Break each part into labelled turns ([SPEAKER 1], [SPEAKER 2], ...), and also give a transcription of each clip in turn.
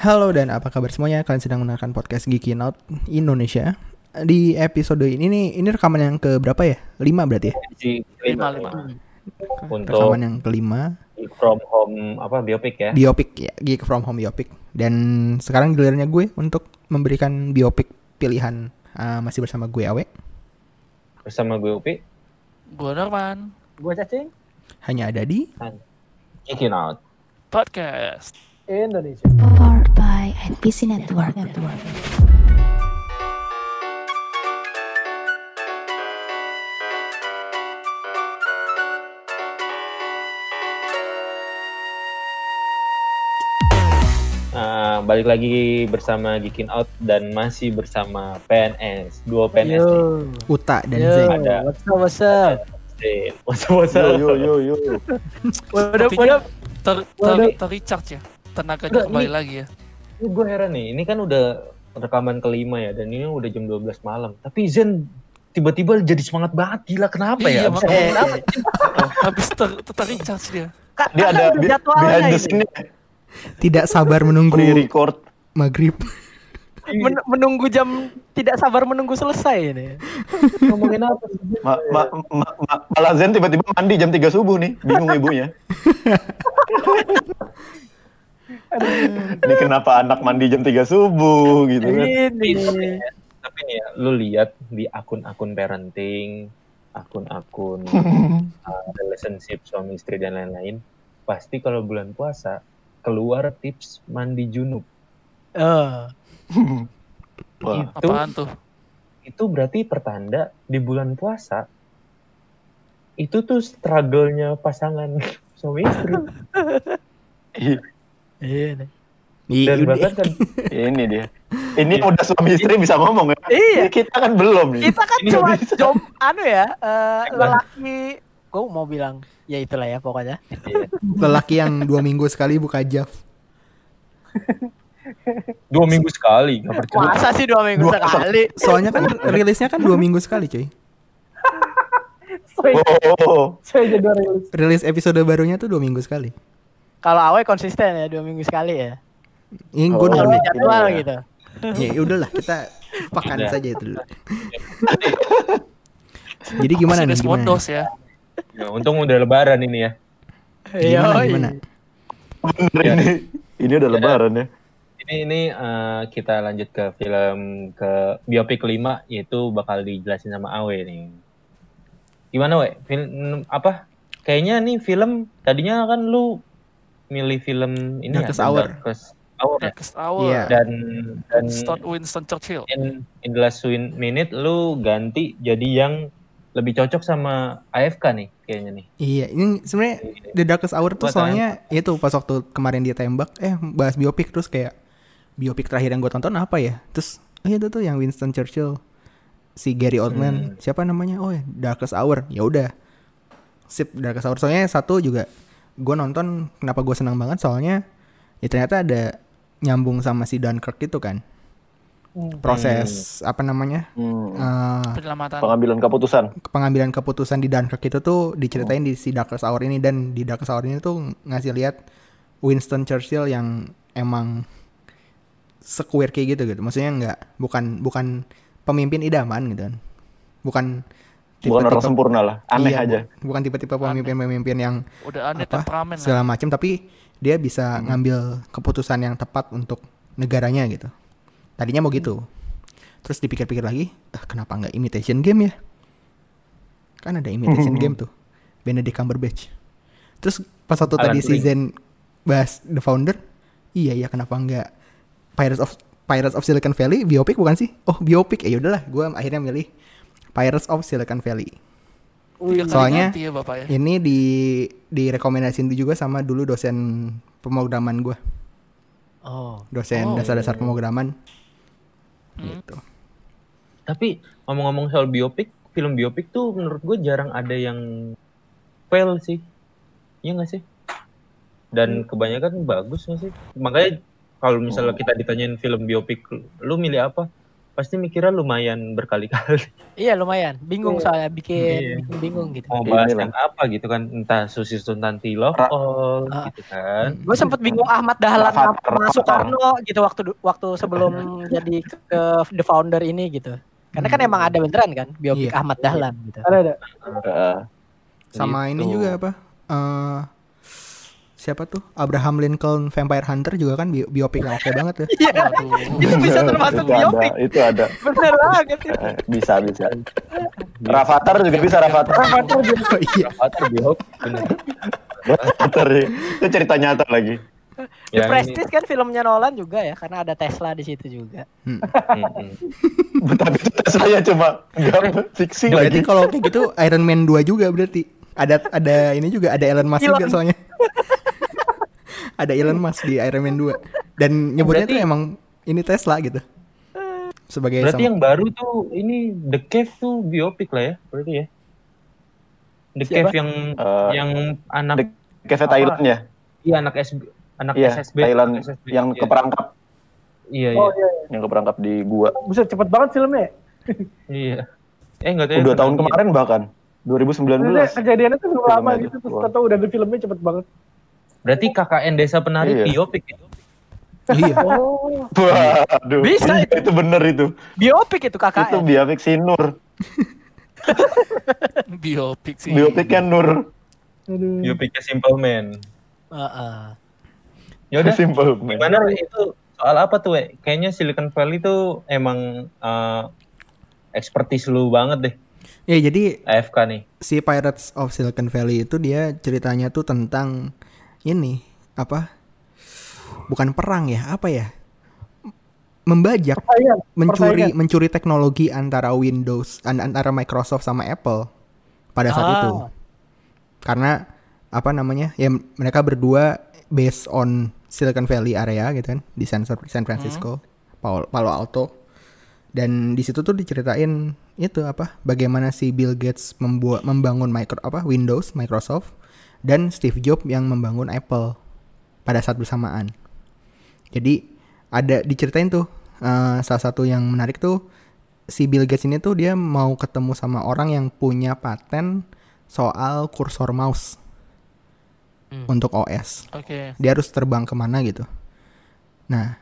[SPEAKER 1] Halo dan apa kabar semuanya? Kalian sedang mendengarkan podcast Geeky Out Indonesia. Di episode ini nih, ini rekaman yang ke berapa ya? Lima berarti ya?
[SPEAKER 2] Edisi
[SPEAKER 3] Lima,
[SPEAKER 2] kelima,
[SPEAKER 3] lima.
[SPEAKER 2] Untuk
[SPEAKER 1] Rekaman yang kelima.
[SPEAKER 2] from home apa biopic ya.
[SPEAKER 1] Biopic ya, Geek from Home Biopic. Dan sekarang gilirannya gue untuk memberikan biopic pilihan. Ah, masih bersama gue Awe.
[SPEAKER 2] Bersama gue Upi.
[SPEAKER 3] Gue Norman
[SPEAKER 4] Gue cacing
[SPEAKER 1] Hanya ada di
[SPEAKER 2] Chicken out.
[SPEAKER 3] Podcast.
[SPEAKER 4] Indonesia.
[SPEAKER 5] NPC Network.
[SPEAKER 2] Nah, balik lagi bersama Geekin Out dan masih bersama PNS. Dua PNS nih.
[SPEAKER 4] Yo.
[SPEAKER 1] Uta dan
[SPEAKER 4] Yo.
[SPEAKER 1] Zain.
[SPEAKER 2] Ada.
[SPEAKER 4] What's up, what's up?
[SPEAKER 2] Zen. What's up, what's up?
[SPEAKER 6] Yo yo yo yo.
[SPEAKER 4] Udah,
[SPEAKER 3] Sepertinya
[SPEAKER 4] udah.
[SPEAKER 3] ter, ter,
[SPEAKER 4] Waduh.
[SPEAKER 3] terrecharge ya. Tenaganya kembali
[SPEAKER 2] ini-
[SPEAKER 3] lagi ya.
[SPEAKER 2] Ini gue heran nih, ini kan udah rekaman kelima ya, dan ini udah jam 12 malam. Tapi Zen tiba-tiba jadi semangat banget, gila kenapa ya?
[SPEAKER 3] Iya,
[SPEAKER 2] ngomongin apa?
[SPEAKER 3] Habis ter, ter, terrecharge dia.
[SPEAKER 4] Kak,
[SPEAKER 6] Dia ada
[SPEAKER 4] jadwalnya
[SPEAKER 6] behind the
[SPEAKER 4] ini.
[SPEAKER 6] scene
[SPEAKER 1] Tidak sabar menunggu
[SPEAKER 6] record.
[SPEAKER 1] maghrib.
[SPEAKER 4] Men- menunggu jam tidak sabar menunggu selesai ini.
[SPEAKER 2] Ngomongin apa? sih?
[SPEAKER 6] Ma, ma, ma, ma, malah Zen tiba-tiba mandi jam 3 subuh nih. Bingung ibunya. Ini kenapa anak mandi jam 3 subuh gitu kan.
[SPEAKER 4] Ini.
[SPEAKER 2] ya, tapi nih ya, lu lihat di akun-akun parenting, akun-akun uh, relationship suami istri dan lain-lain, pasti kalau bulan puasa keluar tips mandi junub.
[SPEAKER 4] Eh,
[SPEAKER 6] Wah,
[SPEAKER 2] Itu
[SPEAKER 3] Apaan tuh?
[SPEAKER 2] itu berarti pertanda di bulan puasa itu tuh struggle-nya pasangan suami istri.
[SPEAKER 6] I-
[SPEAKER 4] ini.
[SPEAKER 1] Iya,
[SPEAKER 2] Dan bahkan kan
[SPEAKER 6] ini dia. Ini udah suami istri bisa ngomong ya.
[SPEAKER 4] Iya.
[SPEAKER 6] Kita kan belum nih.
[SPEAKER 4] Kita kan
[SPEAKER 2] Ini
[SPEAKER 4] cuma jom anu ya, eh,
[SPEAKER 2] Emang.
[SPEAKER 4] lelaki gue mau bilang ya itulah ya pokoknya.
[SPEAKER 2] iya,
[SPEAKER 1] lelaki yang dua minggu sekali buka Jav.
[SPEAKER 2] dua minggu sekali nggak percaya.
[SPEAKER 4] Masa sih dua minggu
[SPEAKER 6] Dua-
[SPEAKER 4] sekali?
[SPEAKER 1] Soalnya kan rilisnya kan dua minggu sekali cuy.
[SPEAKER 6] Oh.
[SPEAKER 4] Rilis
[SPEAKER 1] episode barunya tuh dua minggu sekali.
[SPEAKER 4] Kalau awe konsisten ya dua minggu sekali ya.
[SPEAKER 1] Ini gue
[SPEAKER 6] Oh,
[SPEAKER 4] jadwal
[SPEAKER 6] iya.
[SPEAKER 4] gitu.
[SPEAKER 1] Ya udahlah kita
[SPEAKER 2] Udah.
[SPEAKER 1] saja itu dulu. Jadi gimana nih? Gimana?
[SPEAKER 3] Ya.
[SPEAKER 2] Ya, untung udah lebaran ini ya.
[SPEAKER 1] Gimana?
[SPEAKER 4] Yoi.
[SPEAKER 1] gimana?
[SPEAKER 6] bener ini. Ini udah lebaran ya.
[SPEAKER 2] Ini ini eh, kita lanjut ke film ke biopik kelima yaitu bakal dijelasin sama Awe nih. Gimana we? Film apa? Kayaknya nih film tadinya kan lu milih film ini
[SPEAKER 1] Darkest
[SPEAKER 2] ya, The
[SPEAKER 1] Hour.
[SPEAKER 2] Darkest Hour ya.
[SPEAKER 3] Darkest Hour.
[SPEAKER 1] Iya.
[SPEAKER 2] Dan dan
[SPEAKER 3] Winston, Winston Churchill.
[SPEAKER 2] in, in the last win- minute lu ganti jadi yang lebih cocok sama AFK nih kayaknya nih.
[SPEAKER 1] Iya, ini sebenarnya The Darkest Hour tuh
[SPEAKER 2] Buat
[SPEAKER 1] soalnya itu pas waktu kemarin dia tembak, eh bahas biopik terus kayak biopik terakhir yang gue tonton apa ya? Terus oh iya itu tuh yang Winston Churchill, si Gary Oldman,
[SPEAKER 2] Hmm.
[SPEAKER 1] siapa namanya? Oh ya Darkest Hour. Ya udah, sip Darkest Hour. Soalnya satu juga gue nonton, kenapa gue senang banget? Soalnya ya ternyata ada nyambung sama si Dunkirk itu kan, proses apa namanya?
[SPEAKER 6] Hmm.
[SPEAKER 3] Penyelamatan.
[SPEAKER 6] Pengambilan keputusan.
[SPEAKER 1] pengambilan keputusan di Dunkirk itu tuh diceritain di si Darkest Hour ini dan di Darkest Hour ini tuh ngasih lihat Winston Churchill yang emang sekuir kayak gitu gitu. Maksudnya nggak bukan bukan pemimpin idaman gitu kan. Bukan
[SPEAKER 6] Bukan orang sempurna lah. Aneh
[SPEAKER 1] iya,
[SPEAKER 6] aja.
[SPEAKER 1] bu- bukan tipe-tipe pemimpin-pemimpin yang
[SPEAKER 3] Udah aneh
[SPEAKER 1] apa segala macam tapi dia bisa ngambil keputusan yang tepat untuk negaranya gitu. Tadinya mau gitu. Terus dipikir-pikir lagi, ah, kenapa nggak imitation game ya? Kan ada imitation game tuh. Benedict Cumberbatch. Terus pas waktu
[SPEAKER 2] Alan
[SPEAKER 1] tadi si
[SPEAKER 2] Turing.
[SPEAKER 1] Zen bahas The Founder, iya ya kenapa nggak Pirates of Pirates of Silicon Valley biopic bukan sih? Oh biopic, ya udahlah, gue akhirnya milih Pirates of Silicon Valley.
[SPEAKER 3] Tiga
[SPEAKER 1] Soalnya-
[SPEAKER 3] ya Bapak ya.
[SPEAKER 1] Ini di direkomendasiin juga sama dulu dosen pemrograman gue,
[SPEAKER 4] Oh.
[SPEAKER 1] dosen
[SPEAKER 3] Oh.
[SPEAKER 1] dasar-dasar pemrograman.
[SPEAKER 3] Hmm.
[SPEAKER 1] Gitu.
[SPEAKER 2] Tapi ngomong-ngomong soal biopik, film biopik tuh menurut gue jarang ada yang fail sih. Iya gak sih? Dan kebanyakan bagus gak sih? Makanya kalau misalnya kita ditanyain film biopik, lu milih apa? Pasti mikirnya lumayan berkali-kali
[SPEAKER 4] Iya lumayan. Bingung
[SPEAKER 6] Iya.
[SPEAKER 4] soalnya bikin,
[SPEAKER 2] Iya.
[SPEAKER 4] bikin bingung gitu.
[SPEAKER 2] mau
[SPEAKER 6] Ini
[SPEAKER 2] bahas yang apa gitu kan entah Susi Suntanti
[SPEAKER 6] Ra-
[SPEAKER 2] All
[SPEAKER 4] Ah.
[SPEAKER 2] gitu kan
[SPEAKER 4] Gue sempet bingung Ahmad Dahlan sama
[SPEAKER 6] Rafathar.
[SPEAKER 4] Soekarno gitu waktu waktu sebelum jadi ke, the founder ini gitu. Karena kan emang ada beneran kan biopik
[SPEAKER 1] Iya.
[SPEAKER 4] Ahmad Dahlan gitu.
[SPEAKER 7] Ada ada.
[SPEAKER 6] Heeh.
[SPEAKER 1] Sama ini
[SPEAKER 2] Gitu.
[SPEAKER 1] juga apa? eh siapa tuh? Abraham Lincoln Vampire Hunter juga kan bi biopik yang oke banget ya.
[SPEAKER 4] Iya. itu bisa termasuk
[SPEAKER 6] itu ada,
[SPEAKER 4] biopik.
[SPEAKER 6] itu ada.
[SPEAKER 4] Bener banget itu.
[SPEAKER 6] Eh, bisa bisa. Rafathar juga bisa Rafathar.
[SPEAKER 1] Oh iya.
[SPEAKER 2] Avatar biopik bener
[SPEAKER 6] Rafathar ya. Itu cerita nyata lagi.
[SPEAKER 4] The
[SPEAKER 2] Yang ini-
[SPEAKER 4] Prestige kan filmnya Nolan juga ya karena ada Tesla di situ juga.
[SPEAKER 2] Mm, mm.
[SPEAKER 6] Tapi itu saya cuma enggak fiksi
[SPEAKER 1] Berarti
[SPEAKER 6] lagi.
[SPEAKER 1] kalau kayak gitu Iron Man 2 juga berarti. Ada ada ini juga ada Elon Musk juga
[SPEAKER 4] Elon.
[SPEAKER 1] soalnya. ada Elon Musk di Iron Man 2. Dan nyebutnya
[SPEAKER 2] Berarti-
[SPEAKER 1] tuh emang ini Tesla gitu. Sebagai
[SPEAKER 2] berarti
[SPEAKER 1] sama-
[SPEAKER 2] yang baru tuh ini The Cave tuh biopik lah ya berarti ya The
[SPEAKER 4] Siapa?
[SPEAKER 2] Cave yang
[SPEAKER 6] Eh,
[SPEAKER 2] yang anak
[SPEAKER 6] The Cafe Thailand ya?
[SPEAKER 2] iya anak SB anak
[SPEAKER 6] Iya,
[SPEAKER 2] SSB
[SPEAKER 6] Thailand
[SPEAKER 2] SSB.
[SPEAKER 6] yang
[SPEAKER 2] Iya.
[SPEAKER 6] keperangkap,
[SPEAKER 2] iya iya
[SPEAKER 7] Oh iya.
[SPEAKER 6] yang keperangkap di gua.
[SPEAKER 7] Bisa cepet banget filmnya.
[SPEAKER 2] iya eh enggak tahu ya,
[SPEAKER 6] Udah tahun
[SPEAKER 2] pernah-
[SPEAKER 6] kemarin bahkan.
[SPEAKER 7] Maksudnya
[SPEAKER 6] 2019.
[SPEAKER 7] kejadiannya tuh belum lama gitu,
[SPEAKER 6] itu.
[SPEAKER 7] terus tahu udah ada filmnya cepet banget.
[SPEAKER 2] Berarti KKN Desa Penari
[SPEAKER 6] Iya.
[SPEAKER 2] biopik ya?
[SPEAKER 1] Iya.
[SPEAKER 7] Oh,
[SPEAKER 6] Waduh.
[SPEAKER 4] Bisa
[SPEAKER 6] itu. itu bener itu.
[SPEAKER 4] Biopik itu
[SPEAKER 6] Itu
[SPEAKER 4] KKN.
[SPEAKER 6] biopik si Nur.
[SPEAKER 3] Biopik sih.
[SPEAKER 6] Biopiknya Nur.
[SPEAKER 7] aduh.
[SPEAKER 2] biopiknya Simple Man
[SPEAKER 4] Heeh.
[SPEAKER 2] ya udah
[SPEAKER 6] Simple man.
[SPEAKER 2] gimana itu soal apa tuh we? kayaknya Silicon Valley tuh emang eh, expertise lu banget deh
[SPEAKER 1] Ya jadi
[SPEAKER 2] AFK nih
[SPEAKER 1] si Pirates of Silicon Valley itu dia ceritanya tuh tentang ini apa? Bukan perang ya, apa ya? Membajak,
[SPEAKER 7] Persaingan,
[SPEAKER 1] mencuri
[SPEAKER 7] persaingan.
[SPEAKER 1] mencuri teknologi antara Windows an- antara Microsoft sama Apple pada saat
[SPEAKER 4] Ah.
[SPEAKER 1] itu. Karena apa namanya? Ya mereka berdua based on Silicon Valley area gitu kan di San, San Francisco, Palo, Palo Alto. Dan di situ tuh diceritain itu apa? Bagaimana si Bill Gates membuat membangun micro apa Windows, Microsoft dan Steve Jobs yang membangun Apple pada saat bersamaan. Jadi ada diceritain tuh eh, salah satu yang menarik tuh si Bill Gates ini tuh dia mau ketemu sama orang yang punya paten soal kursor mouse
[SPEAKER 4] Hmm.
[SPEAKER 1] untuk OS.
[SPEAKER 3] Oke.
[SPEAKER 1] Dia harus terbang ke mana gitu. Nah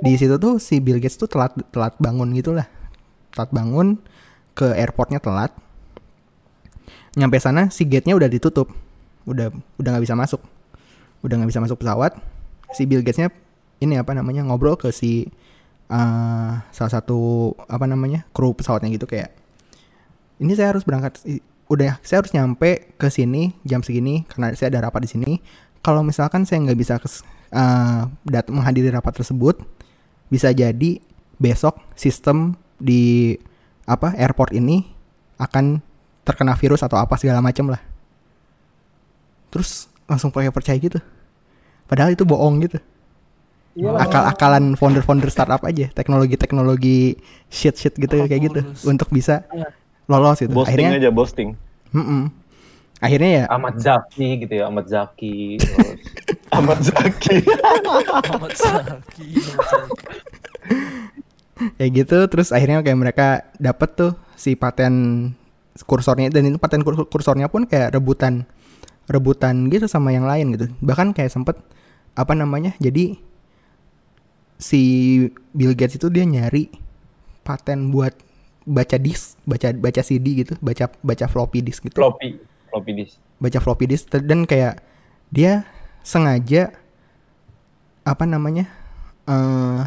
[SPEAKER 1] di situ tuh si Bill Gates tuh telat telat bangun gitulah, telat bangun ke airportnya telat. Nyampe sana si gate-nya udah ditutup, udah udah nggak bisa masuk, udah nggak bisa masuk pesawat. Si Bill Gates-nya ini apa namanya ngobrol ke si eh, salah satu apa namanya kru pesawatnya gitu kayak ini saya harus berangkat udah saya harus nyampe ke sini jam segini karena saya ada rapat di sini. Kalau misalkan saya nggak bisa kes, eh, dat- menghadiri rapat tersebut bisa jadi besok sistem di apa airport ini akan terkena virus atau apa segala macam lah terus langsung pakai percaya gitu padahal itu bohong gitu
[SPEAKER 7] Iya
[SPEAKER 1] akal-akalan founder-founder startup aja teknologi-teknologi shit-shit gitu kayak gitu untuk bisa
[SPEAKER 7] Iya.
[SPEAKER 1] lolos gitu
[SPEAKER 6] Boasting
[SPEAKER 1] akhirnya
[SPEAKER 6] aja boasting.
[SPEAKER 1] Mm-mm. akhirnya ya
[SPEAKER 2] Ahmad Zaki gitu ya Ahmad Zaki terus
[SPEAKER 6] Ahmad Zaki.
[SPEAKER 3] Ahmad Zaki.
[SPEAKER 1] Ya gitu terus akhirnya kayak mereka dapet tuh si paten kursornya dan itu paten kur- kursornya pun kayak rebutan rebutan gitu sama yang lain gitu. Bahkan kayak sempet apa namanya jadi si Bill Gates itu dia nyari paten buat baca disk baca baca CD gitu baca baca floppy disk gitu.
[SPEAKER 2] Floppy floppy disk.
[SPEAKER 1] Baca floppy disk dan kayak dia sengaja apa namanya eh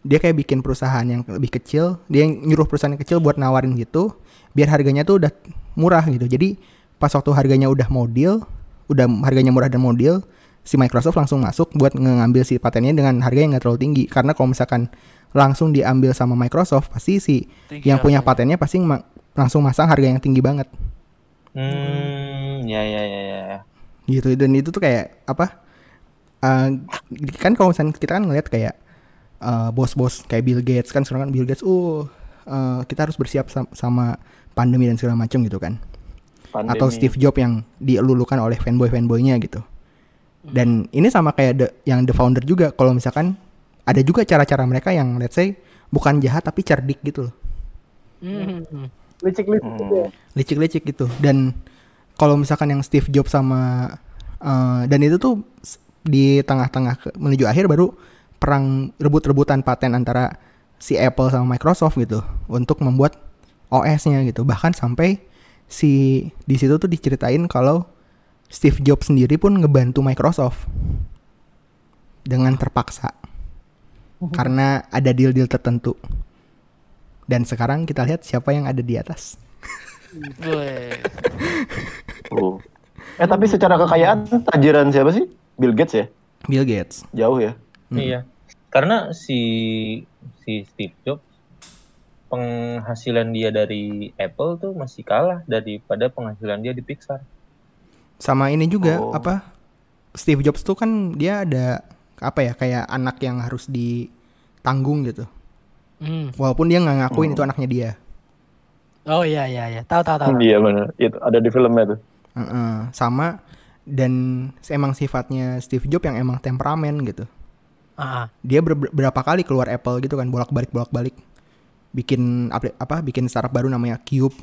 [SPEAKER 1] dia kayak bikin perusahaan yang lebih kecil dia nyuruh perusahaan yang kecil buat nawarin gitu biar harganya tuh udah murah gitu. Jadi pas waktu harganya udah mau deal udah harganya murah dan mau deal si Microsoft langsung masuk buat ngambil si patennya dengan harga yang nggak terlalu tinggi. Karena kalau misalkan langsung diambil sama Microsoft pasti si
[SPEAKER 3] Tinggi
[SPEAKER 1] yang punya patennya pasti ma- langsung masang harga yang tinggi banget.
[SPEAKER 2] Hmm ya ya ya ya
[SPEAKER 1] gitu dan itu tuh kayak apa eh, kan kalau misalnya kita kan ngeliat kayak eh, bos-bos kayak Bill Gates kan sekarang kan Bill Gates uh eh, kita harus bersiap sam- sama pandemi dan segala macam gitu kan
[SPEAKER 6] Pandemi.
[SPEAKER 1] atau Steve Jobs yang dielulukan oleh fanboy fanboynya gitu dan ini sama kayak the, yang the founder juga kalau misalkan ada juga cara-cara mereka yang let's say bukan jahat tapi cerdik gitu loh
[SPEAKER 4] Hmm.
[SPEAKER 7] Licik-licik
[SPEAKER 6] Hmm.
[SPEAKER 7] gitu ya.
[SPEAKER 1] licik-licik gitu dan kalau misalkan yang Steve Jobs sama eh, dan itu tuh di tengah-tengah menuju akhir baru perang rebut-rebutan paten antara si Apple sama Microsoft gitu untuk membuat OS-nya gitu bahkan sampai si di situ tuh diceritain kalau Steve Jobs sendiri pun ngebantu Microsoft dengan terpaksa karena ada deal-deal tertentu dan sekarang kita lihat siapa yang ada di atas.
[SPEAKER 6] Oh. Eh tapi secara kekayaan tajiran siapa sih? Bill Gates ya?
[SPEAKER 1] Bill Gates
[SPEAKER 6] Jauh ya?
[SPEAKER 2] Iya. Karena si si Steve Jobs penghasilan dia dari Apple tuh masih kalah daripada penghasilan dia di Pixar.
[SPEAKER 1] sama ini juga
[SPEAKER 6] Oh.
[SPEAKER 1] apa Steve Jobs tuh kan dia ada apa ya kayak anak yang harus ditanggung gitu
[SPEAKER 4] Hmm.
[SPEAKER 1] walaupun dia nggak ngakuin
[SPEAKER 6] Hmm.
[SPEAKER 1] itu anaknya dia
[SPEAKER 4] Oh iya iya iya. Tahu tahu tahu.
[SPEAKER 6] Iya benar. Itu ada di filmnya tuh.
[SPEAKER 1] Heeh, sama dan emang sifatnya Steve Jobs yang emang temperamen gitu
[SPEAKER 4] Ah,
[SPEAKER 1] dia ber- berapa kali keluar Apple gitu kan bolak balik bolak balik bikin apa bikin startup baru namanya Cube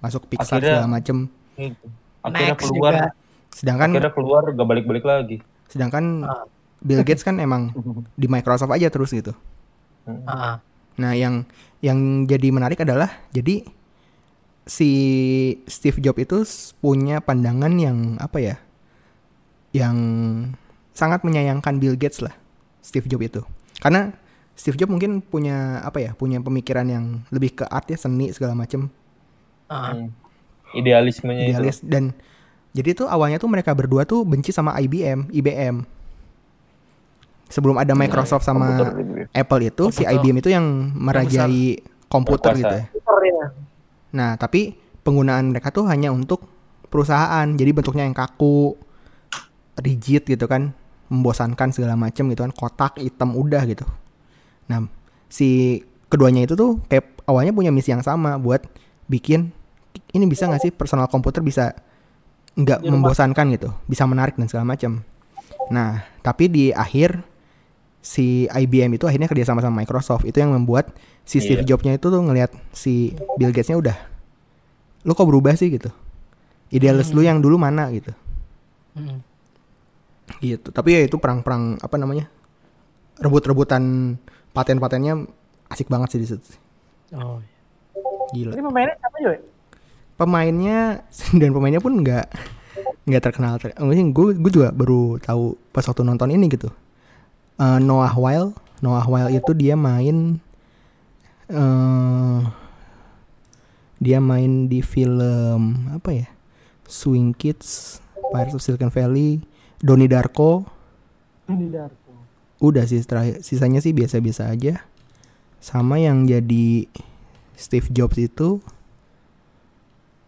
[SPEAKER 1] masuk Pixar
[SPEAKER 2] Akhirnya-
[SPEAKER 1] segala macem.
[SPEAKER 2] Akhirnya
[SPEAKER 4] Next
[SPEAKER 2] keluar,
[SPEAKER 4] juga.
[SPEAKER 1] sedangkan
[SPEAKER 2] akhirnya keluar gak balik-balik lagi.
[SPEAKER 1] sedangkan
[SPEAKER 4] Ah.
[SPEAKER 1] Bill Gates kan emang di Microsoft aja terus gitu
[SPEAKER 2] Hmm.
[SPEAKER 4] ah.
[SPEAKER 1] Nah, yang yang jadi menarik adalah jadi si Steve Jobs itu punya pandangan yang apa ya? Yang sangat menyayangkan Bill Gates lah, Steve Jobs itu. Karena Steve Jobs mungkin punya apa ya? Punya pemikiran yang lebih ke art ya, seni segala macem.
[SPEAKER 2] Hmm. Idealismenya itu.
[SPEAKER 1] idealis dan jadi tuh awalnya tuh mereka berdua tuh benci sama IBM, IBM. Sebelum ada Microsoft sama
[SPEAKER 6] Komputer gitu ya.
[SPEAKER 1] Apple itu si
[SPEAKER 3] Komputer.
[SPEAKER 1] IBM itu yang merajai komputer
[SPEAKER 2] Berkuasa.
[SPEAKER 1] gitu ya.
[SPEAKER 7] Ya.
[SPEAKER 1] Nah, tapi penggunaan mereka tuh hanya untuk perusahaan. Jadi bentuknya yang kaku, rigid gitu kan, membosankan segala macam gitu kan, kotak, hitam udah gitu. Nah, si keduanya itu tuh kayak awalnya punya misi yang sama buat bikin ini bisa nggak sih personal komputer bisa nggak membosankan gitu, bisa menarik dan segala macam. Nah, tapi di akhir si IBM itu akhirnya kerjasama sama Microsoft itu yang membuat si Steve
[SPEAKER 2] Iya.
[SPEAKER 1] Jobs-nya itu tuh ngelihat si Bill Gates-nya udah lu kok berubah sih? gitu. Idealis lu yang dulu mana? gitu.
[SPEAKER 4] Hmm.
[SPEAKER 1] gitu. Tapi ya itu perang-perang apa namanya rebut-rebutan paten-patennya asik banget sih di situ.
[SPEAKER 4] Oh.
[SPEAKER 1] gila.
[SPEAKER 7] Ini pemainnya siapa juga?
[SPEAKER 1] pemainnya dan pemainnya pun nggak nggak terkenal. Ter mungkin gue gue juga baru tahu pas waktu nonton ini gitu. Eh, Noah Weil Noah Weil itu dia main eh dia main di film apa ya? Swing Kids Pirates of Silicon Valley Donnie Darko.
[SPEAKER 7] Ini Darko.
[SPEAKER 1] Udah sih terakhir sisanya sih biasa-biasa aja sama yang jadi Steve Jobs itu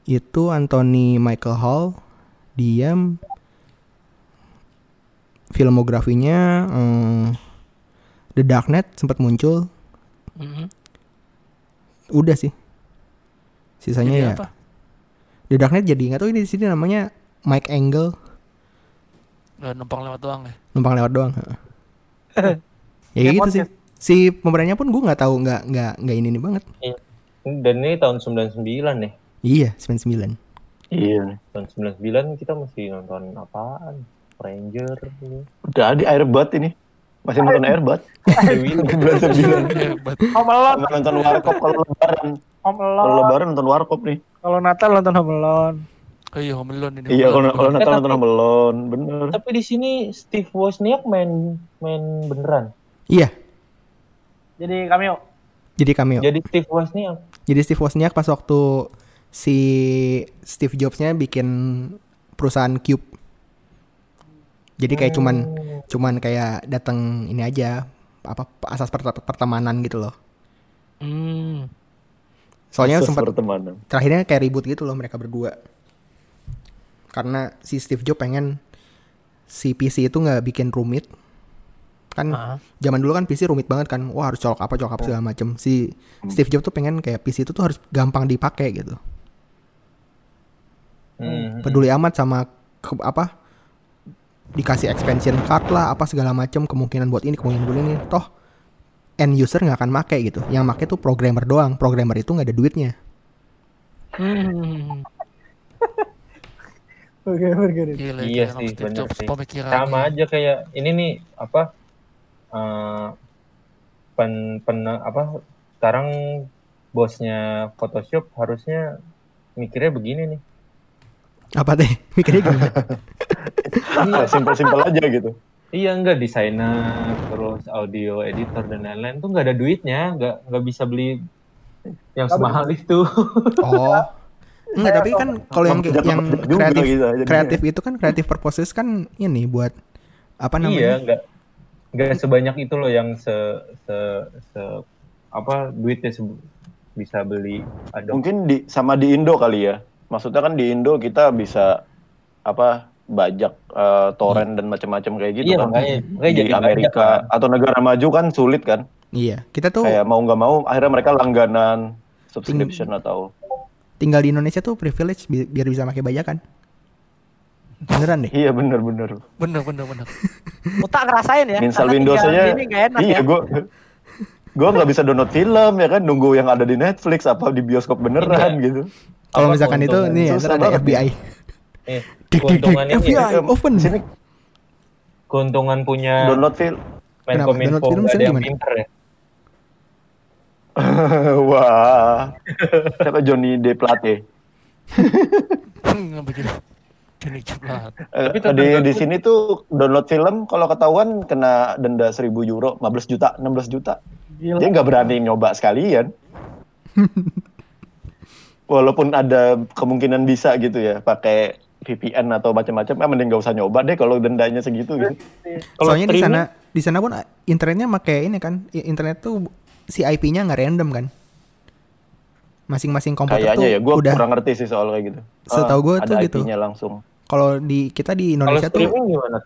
[SPEAKER 1] itu Anthony Michael Hall dia filmografinya eh, The Darknet sempat muncul
[SPEAKER 4] Mhm.
[SPEAKER 1] udah sih sisanya
[SPEAKER 3] Jadi
[SPEAKER 1] ya
[SPEAKER 3] apa?
[SPEAKER 1] The Darknet jadi nggak tahu ini di sini namanya Mike Angle
[SPEAKER 3] Nggak numpang lewat doang ya.
[SPEAKER 1] numpang lewat doang. Ya
[SPEAKER 7] Kayak
[SPEAKER 1] gitu sih si pemerannya pun gue nggak tahu nggak nggak nggak ini, ini banget
[SPEAKER 2] Dan ini tahun 99 nih.
[SPEAKER 1] iya 99
[SPEAKER 6] Iya.
[SPEAKER 2] Tahun 99 kita masih nonton apaan? Ranger ini.
[SPEAKER 6] Udah di Airbud ini. Masih nonton Airbud. Bulan sembilan. Sama nonton Warkop kalau lebaran.
[SPEAKER 7] Home
[SPEAKER 6] Kalau lebaran nonton Warkop nih.
[SPEAKER 7] Kalau Natal nonton Home Alone.
[SPEAKER 3] Oh iya Home Alone ini.
[SPEAKER 6] Iya, kalau kalau Natal
[SPEAKER 2] Eh,
[SPEAKER 6] nonton
[SPEAKER 2] tapi-
[SPEAKER 6] Home Alone, bener.
[SPEAKER 2] Tapi di sini Steve Wozniak main main beneran.
[SPEAKER 1] iya
[SPEAKER 7] Jadi cameo.
[SPEAKER 1] jadi cameo
[SPEAKER 2] Jadi Steve Wozniak.
[SPEAKER 1] jadi Steve Wozniak pas waktu si Steve Jobs-nya bikin perusahaan Cube jadi kayak cuman
[SPEAKER 2] Oh.
[SPEAKER 1] cuman kayak datang ini aja apa asas perte- pertemanan gitu loh
[SPEAKER 4] Hmm.
[SPEAKER 1] soalnya sempat
[SPEAKER 6] pertemanan.
[SPEAKER 1] terakhirnya kayak ribut gitu loh mereka berdua karena si Steve Jobs pengen si PC itu nggak bikin rumit kan
[SPEAKER 4] Ah.
[SPEAKER 1] zaman dulu kan PC rumit banget kan wah harus colok apa colok apa segala macem si Steve Jobs tuh pengen kayak PC itu tuh harus gampang dipakai gitu
[SPEAKER 2] Hmm.
[SPEAKER 1] peduli amat sama ke- apa dikasih expansion card lah apa segala macam kemungkinan buat ini kemungkinan buat ini toh end user nggak akan make gitu. Yang make tuh programmer doang. Programmer itu nggak ada duitnya.
[SPEAKER 4] Hmm.
[SPEAKER 7] Oke.
[SPEAKER 3] Gila,
[SPEAKER 2] Iya sih,
[SPEAKER 3] Jobs
[SPEAKER 2] sih.
[SPEAKER 3] pemikirannya.
[SPEAKER 2] sama aja kayak ini nih apa eh pen, pen apa sekarang bosnya Photoshop harusnya mikirnya begini nih
[SPEAKER 1] Apa teh? Mikirnya gimana?
[SPEAKER 6] Ah, Simpel-simpel aja gitu.
[SPEAKER 2] iya enggak desainer terus audio editor dan lain-lain tuh nggak ada duitnya nggak nggak bisa beli yang semahal itu
[SPEAKER 1] Oh. Enggak, tapi kan kalau yang yang
[SPEAKER 6] juga
[SPEAKER 1] kreatif
[SPEAKER 6] gitu,
[SPEAKER 1] kreatif itu kan kreatif purposes kan ini buat apa
[SPEAKER 2] iya
[SPEAKER 1] namanya?
[SPEAKER 2] nggak nggak sebanyak itu loh yang se se, se- apa duitnya se- bisa beli Adobe
[SPEAKER 6] Mungkin di sama di Indo kali ya. Maksudnya kan di Indo kita bisa apa bajak eh, torrent dan macam-macam kayak gitu
[SPEAKER 2] iya
[SPEAKER 6] kan.
[SPEAKER 2] makanya makanya
[SPEAKER 6] di Amerika
[SPEAKER 2] kan.
[SPEAKER 6] atau negara maju kan sulit kan.
[SPEAKER 1] Iya, kita tuh
[SPEAKER 6] Kayak mau nggak mau akhirnya mereka langganan subscription atau
[SPEAKER 1] tinggal di Indonesia tuh privilege bi- biar bisa pakai bajakan. Beneran deh.
[SPEAKER 6] iya bener-bener.
[SPEAKER 3] Bener, bener, bener.
[SPEAKER 4] Utak ngerasain ya.
[SPEAKER 6] Install Windows aja.
[SPEAKER 4] Ini gak enak
[SPEAKER 6] Iya
[SPEAKER 4] ya.
[SPEAKER 6] gue gue nggak bisa download film ya kan nunggu yang ada di Netflix apa di bioskop beneran
[SPEAKER 2] Iya.
[SPEAKER 6] gitu.
[SPEAKER 1] Kalau misalkan itu nih ya, ada FBI.
[SPEAKER 2] eh,
[SPEAKER 1] Dik, dik, dik, FBI
[SPEAKER 6] ya,
[SPEAKER 1] open.
[SPEAKER 6] Sini
[SPEAKER 2] keuntungan punya
[SPEAKER 6] download film.
[SPEAKER 2] Menkominfo
[SPEAKER 1] Kenapa? Download film
[SPEAKER 2] nggak
[SPEAKER 1] sini
[SPEAKER 2] ada yang pinter ya
[SPEAKER 6] Wah. Siapa Johnny D Plate?
[SPEAKER 3] Begitu. Ceplat.
[SPEAKER 6] Eh,
[SPEAKER 2] Tapi
[SPEAKER 6] di di sini tuh download film kalau ketahuan kena denda 1000 euro, 15 juta, 16 juta.
[SPEAKER 7] Gila.
[SPEAKER 6] Dia nggak berani nyoba sekalian. Walaupun ada kemungkinan bisa gitu ya, pakai VPN atau macam-macam, ya mending nggak usah nyoba deh kalau dendanya segitu gitu.
[SPEAKER 2] Kalau
[SPEAKER 1] Soalnya di sana di sana pun ah, internetnya pakai ini kan. Internet tuh si IP-nya nggak random kan. Masing-masing komputer tuh
[SPEAKER 6] Kayaknya ya, gue
[SPEAKER 1] udah
[SPEAKER 6] kurang ngerti sih soal kayak gitu.
[SPEAKER 1] Setahu
[SPEAKER 6] Ah,
[SPEAKER 1] gua
[SPEAKER 6] ada
[SPEAKER 1] tuh gitu.
[SPEAKER 6] IP-nya langsung.
[SPEAKER 1] kalau di kita di
[SPEAKER 2] kalau
[SPEAKER 1] Indonesia tuh
[SPEAKER 2] streaming gimana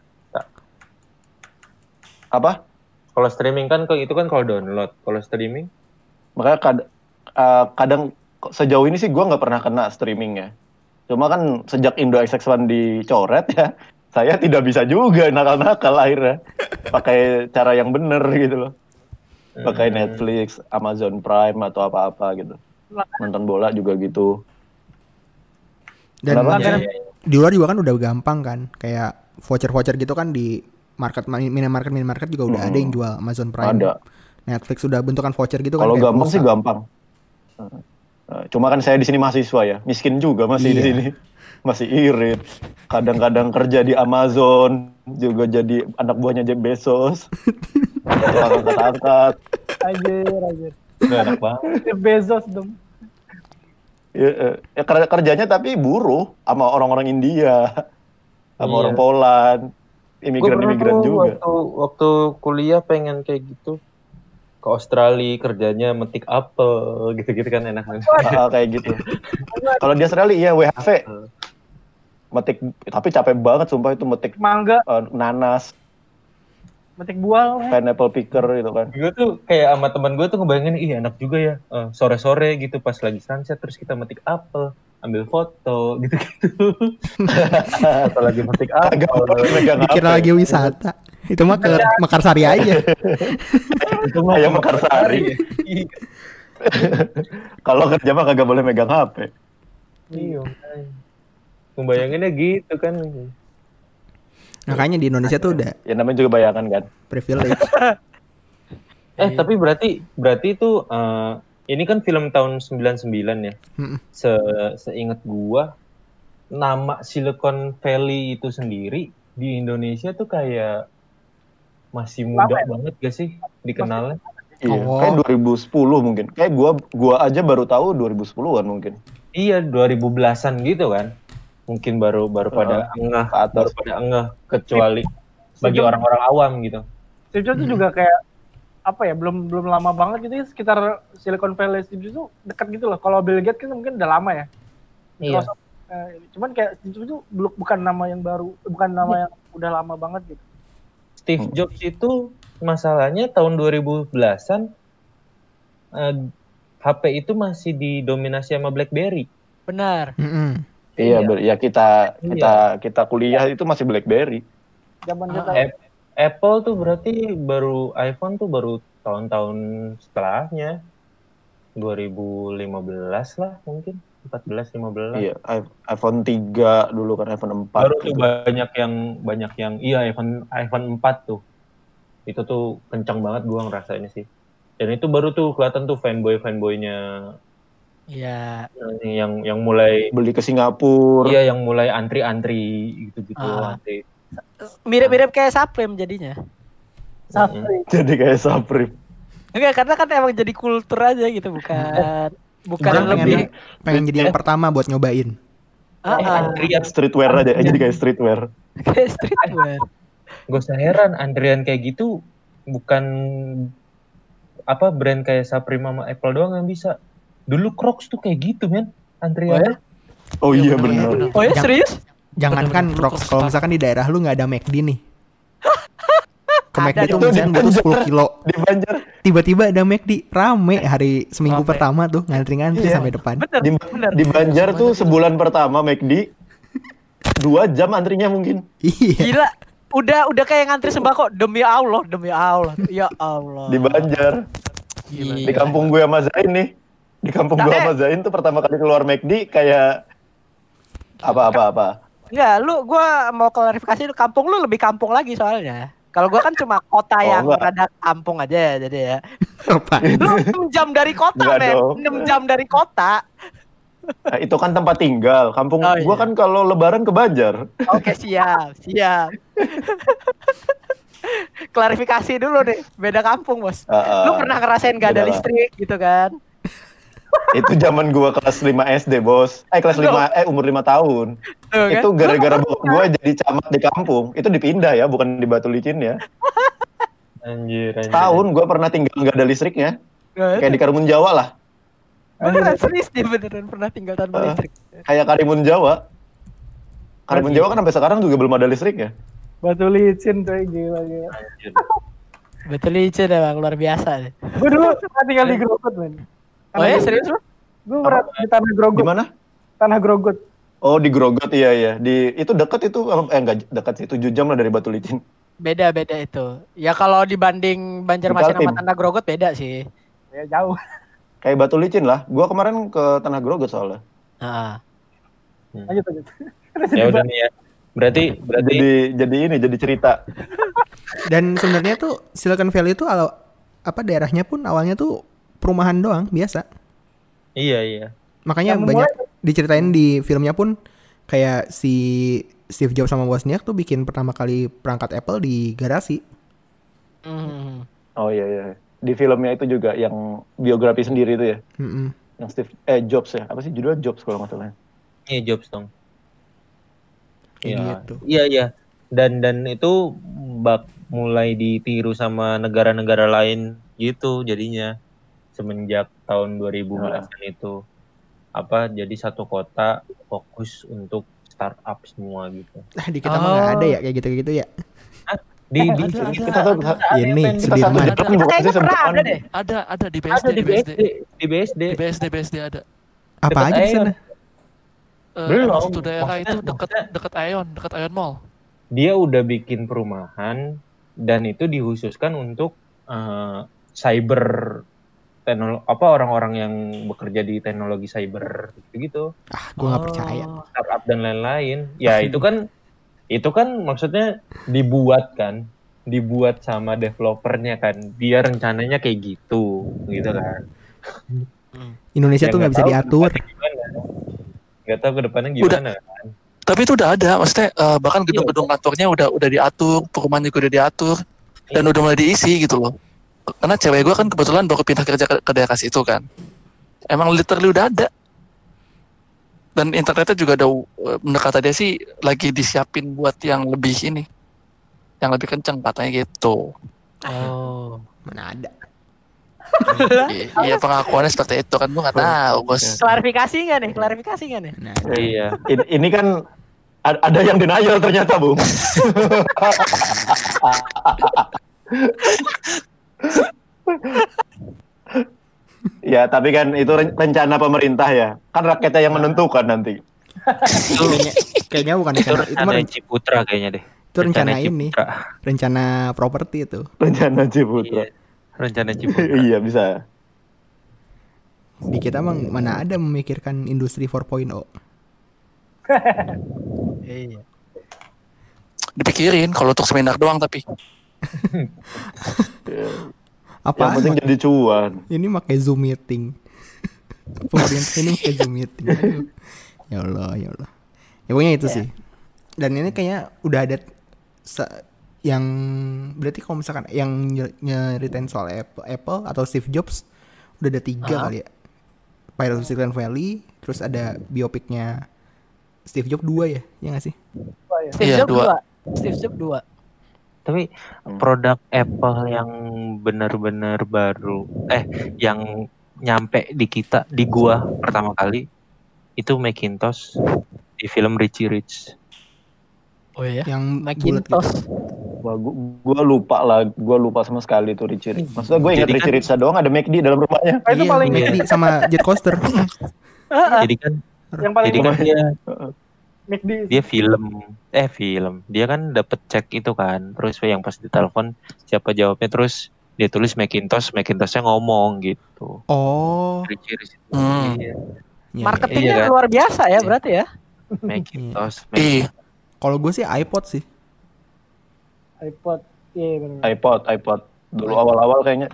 [SPEAKER 6] Apa?
[SPEAKER 2] kalau streaming kan itu kan kalau download kalau streaming
[SPEAKER 6] Makanya kad- eh, kadang sejauh ini sih gue nggak pernah kena streaming ya. Cuma kan sejak Indo XX1 dicoret ya, saya tidak bisa juga nakal-nakal akhirnya. Pakai cara yang bener gitu loh. Pakai
[SPEAKER 2] Hmm.
[SPEAKER 6] Netflix, Amazon Prime atau apa-apa gitu. Nonton bola juga gitu.
[SPEAKER 1] dan
[SPEAKER 6] Kenapa?
[SPEAKER 2] Iya, iya.
[SPEAKER 1] di luar juga kan udah gampang kan. Kayak voucher-voucher gitu kan di market minimarket minimarket juga udah
[SPEAKER 6] Hmm.
[SPEAKER 1] ada yang jual Amazon Prime.
[SPEAKER 6] Ada.
[SPEAKER 1] Netflix udah bentukan voucher gitu kan.
[SPEAKER 6] Kalau gampang sih
[SPEAKER 1] pulsa.
[SPEAKER 6] gampang. Eh, Cuma kan saya di sini mahasiswa ya, miskin juga masih di
[SPEAKER 1] Iya.
[SPEAKER 6] sini. Masih irit. Kadang-kadang kerja di Amazon, juga jadi anak buahnya Jeff Bezos. Tukang angkat-angkat.
[SPEAKER 7] Anjir, anjir.
[SPEAKER 2] Udah enak banget
[SPEAKER 7] Bezos dong.
[SPEAKER 6] Ya, eh, ya ker- kerjanya tapi buruh sama orang-orang India, sama
[SPEAKER 2] Iya.
[SPEAKER 6] orang Poland, imigran-imigran juga.
[SPEAKER 2] waktu waktu kuliah pengen kayak gitu ke Australia kerjanya metik apel gitu-gitu kan enak
[SPEAKER 6] Ah, kayak gitu. Kalau di Australia iya WHV, metik tapi capek banget sumpah itu metik
[SPEAKER 7] Mangga,
[SPEAKER 6] eh, nanas,
[SPEAKER 7] metik buah. weh.
[SPEAKER 6] pineapple picker gitu kan.
[SPEAKER 2] gue tuh kayak sama teman gue tuh ngebayangin ih enak juga ya eh, sore-sore gitu pas lagi sunset terus kita metik apel ambil foto gitu-gitu atau lagi metik apel
[SPEAKER 1] Dikira
[SPEAKER 6] HP.
[SPEAKER 1] lagi wisata. Itu mah ke Mekarsari aja.
[SPEAKER 2] itu mah
[SPEAKER 6] Ayam Mekarsari.
[SPEAKER 2] Iya.
[SPEAKER 6] Kalau kerja mah kagak boleh megang HP.
[SPEAKER 2] iya makanya. Ngebayanginnya gitu kan
[SPEAKER 1] Makanya di Indonesia tuh udah
[SPEAKER 6] Ya namanya juga bayangan kan.
[SPEAKER 1] privilege.
[SPEAKER 2] eh tapi berarti berarti itu eh, ini kan film tahun 99 ya
[SPEAKER 1] Mm-mm.
[SPEAKER 2] se seingat gua nama Silicon Valley itu sendiri di Indonesia tuh kayak masih muda banget gak sih dikenalnya?
[SPEAKER 6] Iya,
[SPEAKER 1] Oh.
[SPEAKER 6] kayak 2010 mungkin. Kayak gua gua aja baru tahu 2010-an mungkin.
[SPEAKER 2] Iya 2010-an gitu kan. Mungkin baru baru pada engah,
[SPEAKER 6] Ke atas.
[SPEAKER 2] baru pada engah kecuali bagi orang-orang awam gitu.
[SPEAKER 7] Steve Jobs tuh juga kayak apa ya belum belum lama banget gitu ya sekitar Silicon Valley Steve Jobs dekat gitu loh. Kalau Bill Gates kan mungkin udah lama ya.
[SPEAKER 2] Iya.
[SPEAKER 7] Microsoft, eh, cuman kayak Steve Jobs belum bukan nama yang baru, bukan nama yang udah lama banget gitu.
[SPEAKER 2] Steve Jobs itu masalahnya tahun 2010-an eh, HP itu masih didominasi sama BlackBerry.
[SPEAKER 4] Benar.
[SPEAKER 1] Mm-mm.
[SPEAKER 6] Iya,
[SPEAKER 2] Iya.
[SPEAKER 6] ber- ya kita
[SPEAKER 2] Iya.
[SPEAKER 6] kita kita kuliah itu masih BlackBerry.
[SPEAKER 7] Zaman
[SPEAKER 4] Ah,
[SPEAKER 7] kita
[SPEAKER 2] App- Apple tuh berarti baru iPhone tuh baru tahun-tahun setelahnya 2015 lah mungkin 14 15
[SPEAKER 6] Iya, i- iPhone 3 dulu kan iPhone 4.
[SPEAKER 2] baru tuh
[SPEAKER 6] gitu.
[SPEAKER 2] banyak yang banyak yang iya iPhone iPhone 4 tuh itu tuh kencang banget gua ngerasa ini sih dan itu baru tuh kelihatan tuh fanboy fanboynya
[SPEAKER 4] Iya.
[SPEAKER 2] yang yang mulai
[SPEAKER 6] Beli ke Singapura.
[SPEAKER 2] iya yang mulai antri-antri gitu-gitu
[SPEAKER 4] Ah.
[SPEAKER 2] antri
[SPEAKER 4] Mirip-mirip kayak Supreme jadinya.
[SPEAKER 7] Sapri.
[SPEAKER 6] Jadi kayak Supreme.
[SPEAKER 4] Enggak, karena kan emang jadi kultur aja gitu, bukan bukan
[SPEAKER 1] Orang
[SPEAKER 4] lebih
[SPEAKER 1] pengen, pengen jadi yang pertama buat nyobain.
[SPEAKER 4] Ah, ah.
[SPEAKER 2] antrian
[SPEAKER 6] Streetwear aja, jadi kayak streetwear.
[SPEAKER 4] kayak streetwear.
[SPEAKER 2] Usah heran antrian kayak gitu bukan apa brand kayak Supreme sama Apple doang yang bisa. Dulu Crocs tuh kayak gitu men antrian.
[SPEAKER 6] Oh iya
[SPEAKER 3] bener,
[SPEAKER 6] benar.
[SPEAKER 3] bener.
[SPEAKER 4] Oh ya
[SPEAKER 1] Jangan-
[SPEAKER 4] serius?
[SPEAKER 1] Jangankan Crocs, kalau misalkan di daerah lu nggak ada McD nih. Ke McD tuh misalnya butuh 10 kilo.
[SPEAKER 6] Di Banjar,
[SPEAKER 1] Tiba-tiba ada McD rame hari seminggu
[SPEAKER 3] Rame.
[SPEAKER 1] pertama tuh ngantri-ngantri
[SPEAKER 6] Iya.
[SPEAKER 1] sampai depan.
[SPEAKER 4] Bener,
[SPEAKER 6] di,
[SPEAKER 4] bener.
[SPEAKER 6] di Banjar tuh sebulan pertama McD dua jam antrinya mungkin.
[SPEAKER 1] Iya.
[SPEAKER 4] Gila. Udah udah kayak ngantri sembako demi Allah, demi Allah. Ya Allah.
[SPEAKER 6] Di Banjar,
[SPEAKER 4] Gila.
[SPEAKER 6] di kampung gue sama Zain nih. Di kampung gue
[SPEAKER 4] Nah,
[SPEAKER 6] sama Zain tuh pertama kali keluar McD kayak apa-apa apa.
[SPEAKER 4] Enggak, lu gua mau klarifikasi lu kampung lu lebih kampung lagi soalnya. Kalau gua kan cuma kota
[SPEAKER 6] Oh,
[SPEAKER 4] yang
[SPEAKER 6] enggak.
[SPEAKER 4] rada kampung aja ya, jadi ya.
[SPEAKER 1] Apa?
[SPEAKER 4] Lu 6 jam dari kota,
[SPEAKER 6] Enggak
[SPEAKER 4] men.
[SPEAKER 6] dong.
[SPEAKER 4] 6 jam dari kota.
[SPEAKER 6] Nah, itu kan tempat tinggal. Kampung
[SPEAKER 4] Oh,
[SPEAKER 6] gua
[SPEAKER 4] iya.
[SPEAKER 6] kan kalau lebaran ke Banjar.
[SPEAKER 4] Oke, siap, siap. Klarifikasi dulu deh, beda kampung, Bos.
[SPEAKER 6] Ah,
[SPEAKER 4] Lu
[SPEAKER 6] ah.
[SPEAKER 4] pernah ngerasain gak ada
[SPEAKER 6] lah.
[SPEAKER 4] listrik gitu kan?
[SPEAKER 6] Itu zaman gua kelas 5 SD, Bos. Eh kelas 5 eh umur 5 tahun.
[SPEAKER 4] Tuh, kan?
[SPEAKER 6] Itu gara-gara bokap gua jadi camat di kampung. Itu dipindah ya, bukan di Batu Licin ya.
[SPEAKER 2] Anjir, anjir.
[SPEAKER 6] Tahun gua pernah tinggal nggak ada listriknya.
[SPEAKER 4] Tuh,
[SPEAKER 6] Kayak di Karimun Jawa lah.
[SPEAKER 4] Beneran serius dia beneran pernah tinggal tanpa
[SPEAKER 6] Ah.
[SPEAKER 4] listrik.
[SPEAKER 6] Kayak Karimun Jawa. Karimun Jawa kan sampai sekarang juga belum ada listriknya.
[SPEAKER 7] Batu licin tuh gila gila.
[SPEAKER 2] Anjir.
[SPEAKER 4] Betul licin emang luar biasa deh.
[SPEAKER 7] Gue dulu pernah tinggal di Grogot, men.
[SPEAKER 4] Oh ya serius lu?
[SPEAKER 7] Gue pernah di tanah Grogot.
[SPEAKER 6] Di mana?
[SPEAKER 7] Tanah Grogot.
[SPEAKER 6] Oh di Grogot iya iya. Di itu dekat itu eh enggak dekat sih 7 jam lah dari Batu Licin.
[SPEAKER 4] Beda beda itu. Ya kalau dibanding Banjarmasin sama. Tanah Grogot beda sih.
[SPEAKER 7] Ya jauh.
[SPEAKER 6] Kayak Batu Licin lah. Gua kemarin ke Tanah Grogot soalnya.
[SPEAKER 4] Heeh.
[SPEAKER 7] Lanjut lanjut.
[SPEAKER 2] Ya udah nih ya. Berarti berarti
[SPEAKER 6] Jadi jadi ini jadi cerita.
[SPEAKER 1] Dan sebenarnya tuh Silicon Valley itu apa daerahnya pun awalnya tuh perumahan doang biasa.
[SPEAKER 2] iya iya.
[SPEAKER 1] Makanya
[SPEAKER 7] Yang
[SPEAKER 1] banyak diceritain di filmnya pun kayak si Steve Jobs sama Wozniak tuh bikin pertama kali perangkat Apple di garasi.
[SPEAKER 4] Hmm.
[SPEAKER 6] Oh iya iya. Di filmnya itu juga yang biografi sendiri itu ya.
[SPEAKER 1] Mm-mm.
[SPEAKER 6] Yang Steve eh Jobs ya. Apa sih judulnya Jobs kalau nggak salah.
[SPEAKER 2] Iya Jobs dong.
[SPEAKER 1] Kayak
[SPEAKER 2] Iya.
[SPEAKER 1] gitu.
[SPEAKER 2] Iya iya. Dan dan itu bak mulai ditiru sama negara-negara lain gitu jadinya semenjak tahun 2010 itu apa jadi satu kota fokus untuk startup semua gitu.
[SPEAKER 1] Lah di kita mah nggak ada ya kayak gitu-gitu ya.
[SPEAKER 2] Di, di,
[SPEAKER 3] Ada, ada,
[SPEAKER 6] Kita tuh
[SPEAKER 3] ada,
[SPEAKER 1] Ini
[SPEAKER 2] ada,
[SPEAKER 1] Sudirman.
[SPEAKER 3] Ada.
[SPEAKER 4] ada deh.
[SPEAKER 3] ada ada di
[SPEAKER 2] ada
[SPEAKER 3] BSD
[SPEAKER 2] di
[SPEAKER 3] di BSD
[SPEAKER 2] BSD, di BSD.
[SPEAKER 3] di BSD BSD ada
[SPEAKER 1] Apa
[SPEAKER 2] Dekat
[SPEAKER 1] aja di sana?
[SPEAKER 3] Eh,
[SPEAKER 2] Belum.
[SPEAKER 3] satu daerah
[SPEAKER 2] Maksudnya-
[SPEAKER 3] itu dekat dekat Aeon dekat Aeon Mall
[SPEAKER 2] Dia udah bikin perumahan dan itu dikhususkan untuk eh, cyber teknologi apa orang-orang yang bekerja di teknologi cyber gitu
[SPEAKER 1] Ah, gua nggak percaya.
[SPEAKER 2] startup dan lain-lain. Ya itu kan itu kan maksudnya dibuat kan, dibuat sama developernya kan. Dia rencananya kayak gitu, gitu kan.
[SPEAKER 1] Indonesia
[SPEAKER 2] Ya,
[SPEAKER 1] tuh nggak bisa diatur.
[SPEAKER 2] ke depannya gimana. Nggak tahu ke depannya gimana.
[SPEAKER 3] tapi itu udah ada maksudnya eh, bahkan gedung-gedung kantornya udah udah diatur perumahan juga udah diatur dan udah mulai diisi gitu loh karena cewek gue kan kebetulan baru pindah kerja ke, ke daerah situ kan emang literally udah ada dan internetnya juga ada eh, menurut kata dia sih lagi disiapin buat yang lebih ini yang lebih kenceng katanya gitu
[SPEAKER 4] Oh.
[SPEAKER 1] Mana ada.
[SPEAKER 3] Iya pengakuannya seperti itu kan gue nggak tahu bos
[SPEAKER 4] Klarifikasi nggak nih? Klarifikasi nggak nih?
[SPEAKER 1] Ada.
[SPEAKER 2] Iya.
[SPEAKER 6] Ini, ini kan ada yang denial ternyata, Bung. ya, tapi kan itu ren- rencana pemerintah ya. Kan rakyatnya yang menentukan nanti.
[SPEAKER 1] Kayaknya, kayaknya bukan di
[SPEAKER 2] Itu rencana Ciputra kayaknya deh.
[SPEAKER 1] Itu rencana, ini,
[SPEAKER 2] Ciputra.
[SPEAKER 1] rencana properti itu.
[SPEAKER 6] Rencana Ciputra.
[SPEAKER 2] Iya. Rencana Ciputra.
[SPEAKER 6] iya bisa.
[SPEAKER 1] Di kita emang mana ada memikirkan industri 4.0.
[SPEAKER 4] Iya.
[SPEAKER 3] Dipikirin kalau untuk seminar doang tapi.
[SPEAKER 1] Apa?
[SPEAKER 6] Yang penting jadi cuan.
[SPEAKER 1] Ini pakai Zoom meeting. Pemerintah ini pakai Zoom meeting. Ya Allah, ya Allah. Ya pokoknya itu sih. Dan ini kayaknya udah ada se- yang berarti kalau misalkan yang nye- nyeritain soal Apple, Apple atau Steve Jobs udah ada tiga kali ya. Pirates of Silicon Valley, terus ada biopiknya Steve Jobs dua ya, ya nggak sih?
[SPEAKER 4] Steve
[SPEAKER 3] Iya,
[SPEAKER 4] Jobs
[SPEAKER 3] dua.
[SPEAKER 4] dua. Steve Jobs dua.
[SPEAKER 2] Tapi produk Apple yang benar-benar baru, eh yang nyampe di kita, di gua pertama kali itu Macintosh di film Richie Rich.
[SPEAKER 4] Oh iya.
[SPEAKER 1] Yang bulat
[SPEAKER 4] Macintosh.
[SPEAKER 1] gitu.
[SPEAKER 6] Wah, gua, gua lupa lah, gua lupa sama sekali tuh Richie Rich. Maksudnya gue ingat Richie
[SPEAKER 2] kan-
[SPEAKER 6] Rich doang ada McD dalam rumahnya.
[SPEAKER 7] Nah, itu
[SPEAKER 1] Iya,
[SPEAKER 7] paling
[SPEAKER 1] McD sama Jet Coaster.
[SPEAKER 2] Jadi kan,
[SPEAKER 7] yang paling
[SPEAKER 2] jadi kan dia
[SPEAKER 7] McD
[SPEAKER 2] dia film, eh film, dia kan dapet cek itu kan, terus yang pas ditelepon siapa jawabnya, terus dia tulis Macintosh, Macintoshnya ngomong gitu.
[SPEAKER 1] Oh,
[SPEAKER 2] Rich.
[SPEAKER 3] Hmm.
[SPEAKER 2] Iya,
[SPEAKER 1] iya,
[SPEAKER 4] Marketingnya
[SPEAKER 2] Iya kan?
[SPEAKER 4] luar biasa ya berarti ya.
[SPEAKER 2] Macintosh.
[SPEAKER 3] Iya.
[SPEAKER 1] Kalau gue sih iPod sih.
[SPEAKER 7] iPod. Iya benar.
[SPEAKER 6] iPod, iPod. Dulu awal-awal kayaknya.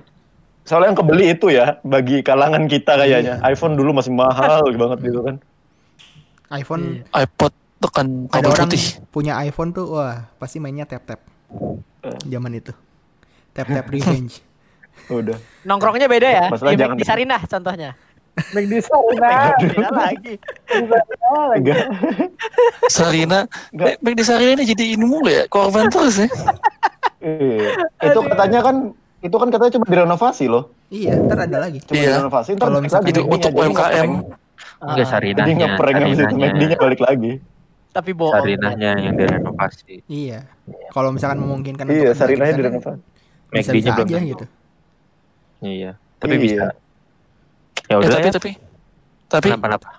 [SPEAKER 6] Soalnya yang kebeli itu ya, bagi kalangan kita kayaknya. iPhone dulu masih mahal banget gitu kan.
[SPEAKER 1] iPhone
[SPEAKER 3] iPod tekan
[SPEAKER 1] ada
[SPEAKER 3] kabel
[SPEAKER 1] orang
[SPEAKER 3] putih.
[SPEAKER 1] punya iPhone tuh wah pasti mainnya tap tap
[SPEAKER 6] Eh.
[SPEAKER 1] zaman itu tap tap revenge
[SPEAKER 6] Udah.
[SPEAKER 4] Nongkrongnya beda ya.
[SPEAKER 6] Masalah
[SPEAKER 4] Di,
[SPEAKER 6] jangan-
[SPEAKER 4] di Sarinah contohnya.
[SPEAKER 7] McD Sarina.
[SPEAKER 4] Beda lagi.
[SPEAKER 6] Enggak.
[SPEAKER 3] Sarina, Baik di Sarina ini jadi ini mulu ya, korban terus ya.
[SPEAKER 6] Iya. Itu katanya kan itu kan katanya cuma direnovasi loh.
[SPEAKER 1] iya ntar ada lagi
[SPEAKER 6] Cuma
[SPEAKER 3] Iya.
[SPEAKER 6] direnovasi ntar
[SPEAKER 1] Kalau misalkan
[SPEAKER 3] itu untuk
[SPEAKER 6] jadi
[SPEAKER 3] UMKM.
[SPEAKER 6] ngeprank.
[SPEAKER 2] Enggak sarinahnya.
[SPEAKER 6] Jadi ngeprank habis itu balik lagi.
[SPEAKER 4] Tapi bohong.
[SPEAKER 2] Sarinahnya yang direnovasi.
[SPEAKER 1] iya kalau misalkan memungkinkan
[SPEAKER 6] Iya,
[SPEAKER 1] untuk
[SPEAKER 6] sarinahnya direnovasi.
[SPEAKER 1] bisa bisa
[SPEAKER 2] belum
[SPEAKER 1] aja
[SPEAKER 2] tentu.
[SPEAKER 1] gitu
[SPEAKER 2] Iya. Tapi
[SPEAKER 6] Iya.
[SPEAKER 2] bisa. Ya
[SPEAKER 3] Eh,
[SPEAKER 2] udah
[SPEAKER 3] tapi
[SPEAKER 2] ya.
[SPEAKER 3] tapi tapi
[SPEAKER 2] Kenapa-napa?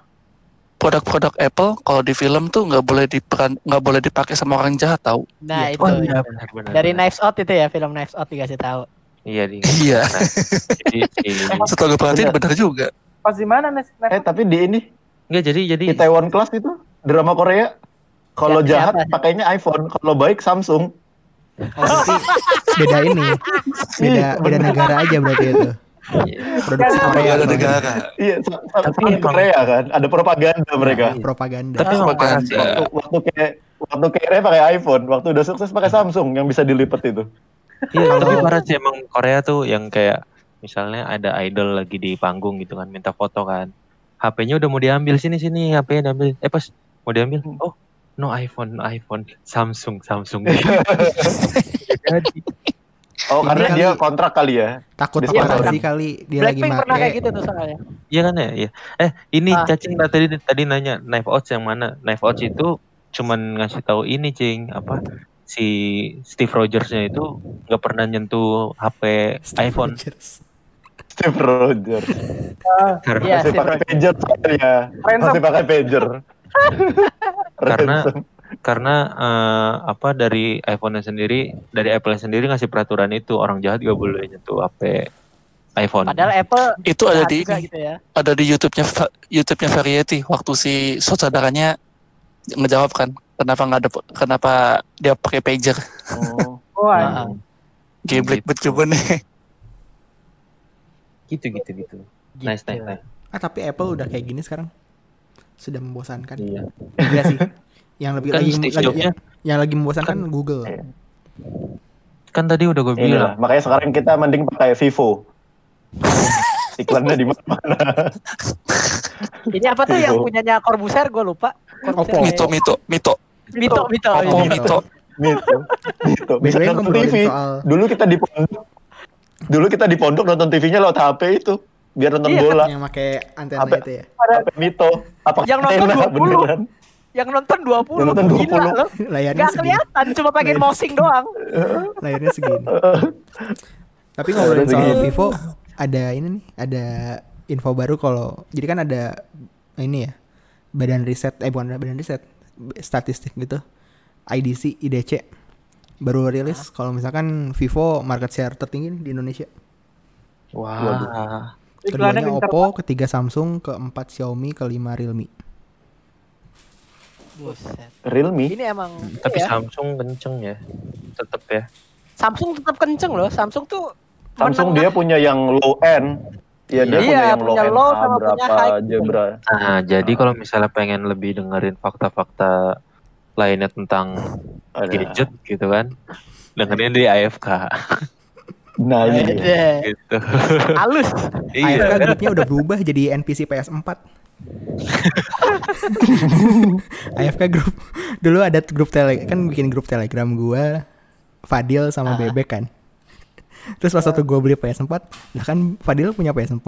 [SPEAKER 3] produk-produk Apple kalau di film tuh nggak boleh diperan nggak boleh dipakai sama orang jahat tahu.
[SPEAKER 4] Nah, itu.
[SPEAKER 2] Oh iya benar-benar.
[SPEAKER 4] Dari Knives Out itu ya, film Knives Out dikasih tahu.
[SPEAKER 2] Iya di.
[SPEAKER 3] Iya.
[SPEAKER 2] Nah,
[SPEAKER 3] Setelah gue perhatiin benar juga.
[SPEAKER 7] Pas di mana Nes? Nes?
[SPEAKER 6] Eh tapi di ini
[SPEAKER 2] Enggak jadi jadi
[SPEAKER 6] di Taiwan Class itu drama Korea kalau
[SPEAKER 4] Ya,
[SPEAKER 6] jahat
[SPEAKER 4] siapa?
[SPEAKER 6] pakainya iPhone, kalau baik Samsung.
[SPEAKER 1] oh berarti beda ini beda
[SPEAKER 6] Iya,
[SPEAKER 1] beda negara aja berarti itu produksi
[SPEAKER 7] Iya,
[SPEAKER 1] Korea
[SPEAKER 3] ada negara.
[SPEAKER 6] Iya,
[SPEAKER 2] Tapi
[SPEAKER 6] Korea kan, ada propaganda mereka.
[SPEAKER 1] propaganda
[SPEAKER 2] Tapi.
[SPEAKER 3] Propaganda.
[SPEAKER 6] Waktu waktu kayak waktu kayak pakai iPhone, waktu udah sukses pakai Samsung yang bisa dilipat itu.
[SPEAKER 2] Iya, tapi parah sih emang Korea tuh yang kayak misalnya ada idol lagi di panggung gitu kan minta foto kan. HP-nya udah mau diambil sini sini, HP-nya diambil. Eh pas mau diambil, oh no iPhone, no iPhone, Samsung, Samsung. Jadi
[SPEAKER 6] Oh,
[SPEAKER 1] Ini
[SPEAKER 6] karena
[SPEAKER 1] kali-
[SPEAKER 6] dia kontrak kali ya.
[SPEAKER 1] takut
[SPEAKER 6] Iya,
[SPEAKER 1] paparazi kali dia lagi
[SPEAKER 4] Blackpink pernah kayak gitu tuh soalnya.
[SPEAKER 2] Iya kan ya, iya. Eh, ini
[SPEAKER 4] Ah.
[SPEAKER 2] cacing tadi tadi nanya knife outs yang mana? Knife outs itu cuman ngasih tahu ini, Cing, apa si Steve Rogers-nya itu nggak pernah nyentuh HP
[SPEAKER 1] Steve
[SPEAKER 2] iPhone
[SPEAKER 1] Rogers.
[SPEAKER 6] Steve Rogers.
[SPEAKER 2] karena
[SPEAKER 4] Iya,
[SPEAKER 6] Masih
[SPEAKER 4] Steve
[SPEAKER 6] pakai
[SPEAKER 4] Rogers.
[SPEAKER 6] pager soalnya.
[SPEAKER 7] Ransom.
[SPEAKER 6] Masih pakai pager.
[SPEAKER 2] Karena- karena eh, apa dari iPhone sendiri, dari Apple sendiri ngasih peraturan itu orang jahat gak boleh nyentuh HP iPhone.
[SPEAKER 4] Padahal Apple
[SPEAKER 3] Itu ada di
[SPEAKER 4] gitu ya.
[SPEAKER 3] ada di YouTube-nya YouTube-nya Variety waktu si saudaranya ngejawab kan kenapa nggak ada kenapa dia pakai pager
[SPEAKER 6] Oh.
[SPEAKER 7] Oh,
[SPEAKER 4] Nah,
[SPEAKER 3] geblek
[SPEAKER 2] Gitu.
[SPEAKER 3] jawabannya
[SPEAKER 2] gitu gitu gitu. Nice
[SPEAKER 4] Gitu.
[SPEAKER 2] nice nice.
[SPEAKER 1] ah tapi Apple udah kayak gini sekarang sudah membosankan
[SPEAKER 2] Iya.
[SPEAKER 1] Iya sih yang lebih
[SPEAKER 2] Kan
[SPEAKER 1] lagi, lagi- yang lagi membosankan Google
[SPEAKER 6] Iya.
[SPEAKER 2] kan tadi udah gue
[SPEAKER 6] Inilah,
[SPEAKER 2] bilang.
[SPEAKER 6] makanya sekarang kita mending pakai Vivo. Iklannya di mana?
[SPEAKER 4] Ini apa tuh yang punyanya Corbusier gue lupa.
[SPEAKER 1] Oppo.
[SPEAKER 3] Mito Mito Mito
[SPEAKER 4] Mito, Mito.
[SPEAKER 3] Oppo
[SPEAKER 4] iya.
[SPEAKER 3] Mito
[SPEAKER 6] Gitu. Gitu. Bisa nonton TV.
[SPEAKER 1] soal-
[SPEAKER 6] Dulu kita di pondok. Dulu kita di pondok nonton TV-nya lewat HP itu. Biar nonton
[SPEAKER 4] Iya,
[SPEAKER 6] bola.
[SPEAKER 1] yang pakai antena
[SPEAKER 6] Apa?
[SPEAKER 1] itu ya
[SPEAKER 6] HP Mito. Apa
[SPEAKER 4] Yang nonton
[SPEAKER 6] antena
[SPEAKER 4] 20.
[SPEAKER 6] beneran?
[SPEAKER 4] Yang nonton 20.
[SPEAKER 6] Yang nonton
[SPEAKER 4] Gila
[SPEAKER 6] 20.
[SPEAKER 4] loh.
[SPEAKER 1] layarnya
[SPEAKER 4] Gak
[SPEAKER 1] segini
[SPEAKER 4] kelihatan, cuma pengen mousing doang.
[SPEAKER 1] layarnya segini tapi ngobrolin
[SPEAKER 6] Layarnya
[SPEAKER 1] soal
[SPEAKER 6] segini.
[SPEAKER 1] Vivo ada ini nih ada info baru kalau jadi kan ada ini ya badan riset eh bukan badan riset statistik gitu IDC IDC Baru rilis kalau misalkan Vivo market share tertinggi nih di Indonesia.
[SPEAKER 2] Wah.
[SPEAKER 7] Iklannya
[SPEAKER 1] Keduanya Oppo, ketiga Samsung, keempat Xiaomi, kelima Realme.
[SPEAKER 4] Buset.
[SPEAKER 6] Realme.
[SPEAKER 4] Ini emang
[SPEAKER 2] Tapi
[SPEAKER 4] ya,
[SPEAKER 2] Samsung kenceng ya. Tetep ya.
[SPEAKER 4] Samsung tetap kenceng loh. Samsung tuh
[SPEAKER 6] Samsung dia punya yang low end. Iya, dia
[SPEAKER 4] Iya,
[SPEAKER 6] punya yang low
[SPEAKER 4] punya
[SPEAKER 6] end
[SPEAKER 4] low
[SPEAKER 6] A
[SPEAKER 4] sama punya
[SPEAKER 6] berapa
[SPEAKER 4] high.
[SPEAKER 6] Jebra.
[SPEAKER 2] Nah, jadi kalau misalnya pengen lebih dengerin fakta-fakta lainnya tentang
[SPEAKER 6] Ada.
[SPEAKER 2] gadget gitu kan, dengerin di AFK
[SPEAKER 6] Nah, ini dia.
[SPEAKER 4] Ada.
[SPEAKER 2] gitu.
[SPEAKER 4] Halus.
[SPEAKER 2] iya.
[SPEAKER 1] AFK grupnya udah berubah jadi NPC PS4. AFK grup dulu ada grup tele kan bikin grup telegram gua Fadil sama
[SPEAKER 4] Ah.
[SPEAKER 1] Bebek kan terus pas waktu gua beli PS4 lah kan Fadil punya PS4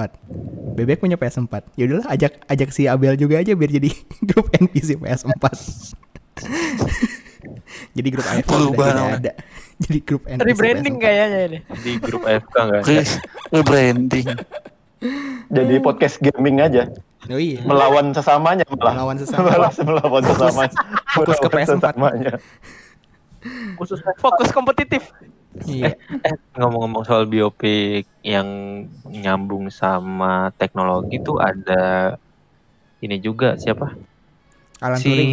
[SPEAKER 1] Bebek punya PS4 ya udahlah ajak ajak si Abel juga aja biar jadi grup NPC PS4 jadi grup AFK udah ada jadi grup NPC
[SPEAKER 4] Rebranding
[SPEAKER 1] PS4.
[SPEAKER 4] kayaknya ini.
[SPEAKER 2] Di grup AFK enggak?
[SPEAKER 3] Re- rebranding.
[SPEAKER 6] Jadi podcast gaming aja.
[SPEAKER 1] oh iya
[SPEAKER 6] Melawan sesamanya malah.
[SPEAKER 1] Melawan sesama.
[SPEAKER 6] Malah melawan sesamanya.
[SPEAKER 1] fokus ke
[SPEAKER 6] Melawan
[SPEAKER 1] PS4.
[SPEAKER 6] sesamanya.
[SPEAKER 7] khusus
[SPEAKER 4] Fokus kompetitif.
[SPEAKER 1] iya
[SPEAKER 2] Eh, ngomong-ngomong soal biopik yang nyambung sama teknologi tuh ada ini juga siapa?
[SPEAKER 1] Alan
[SPEAKER 2] si
[SPEAKER 1] Turing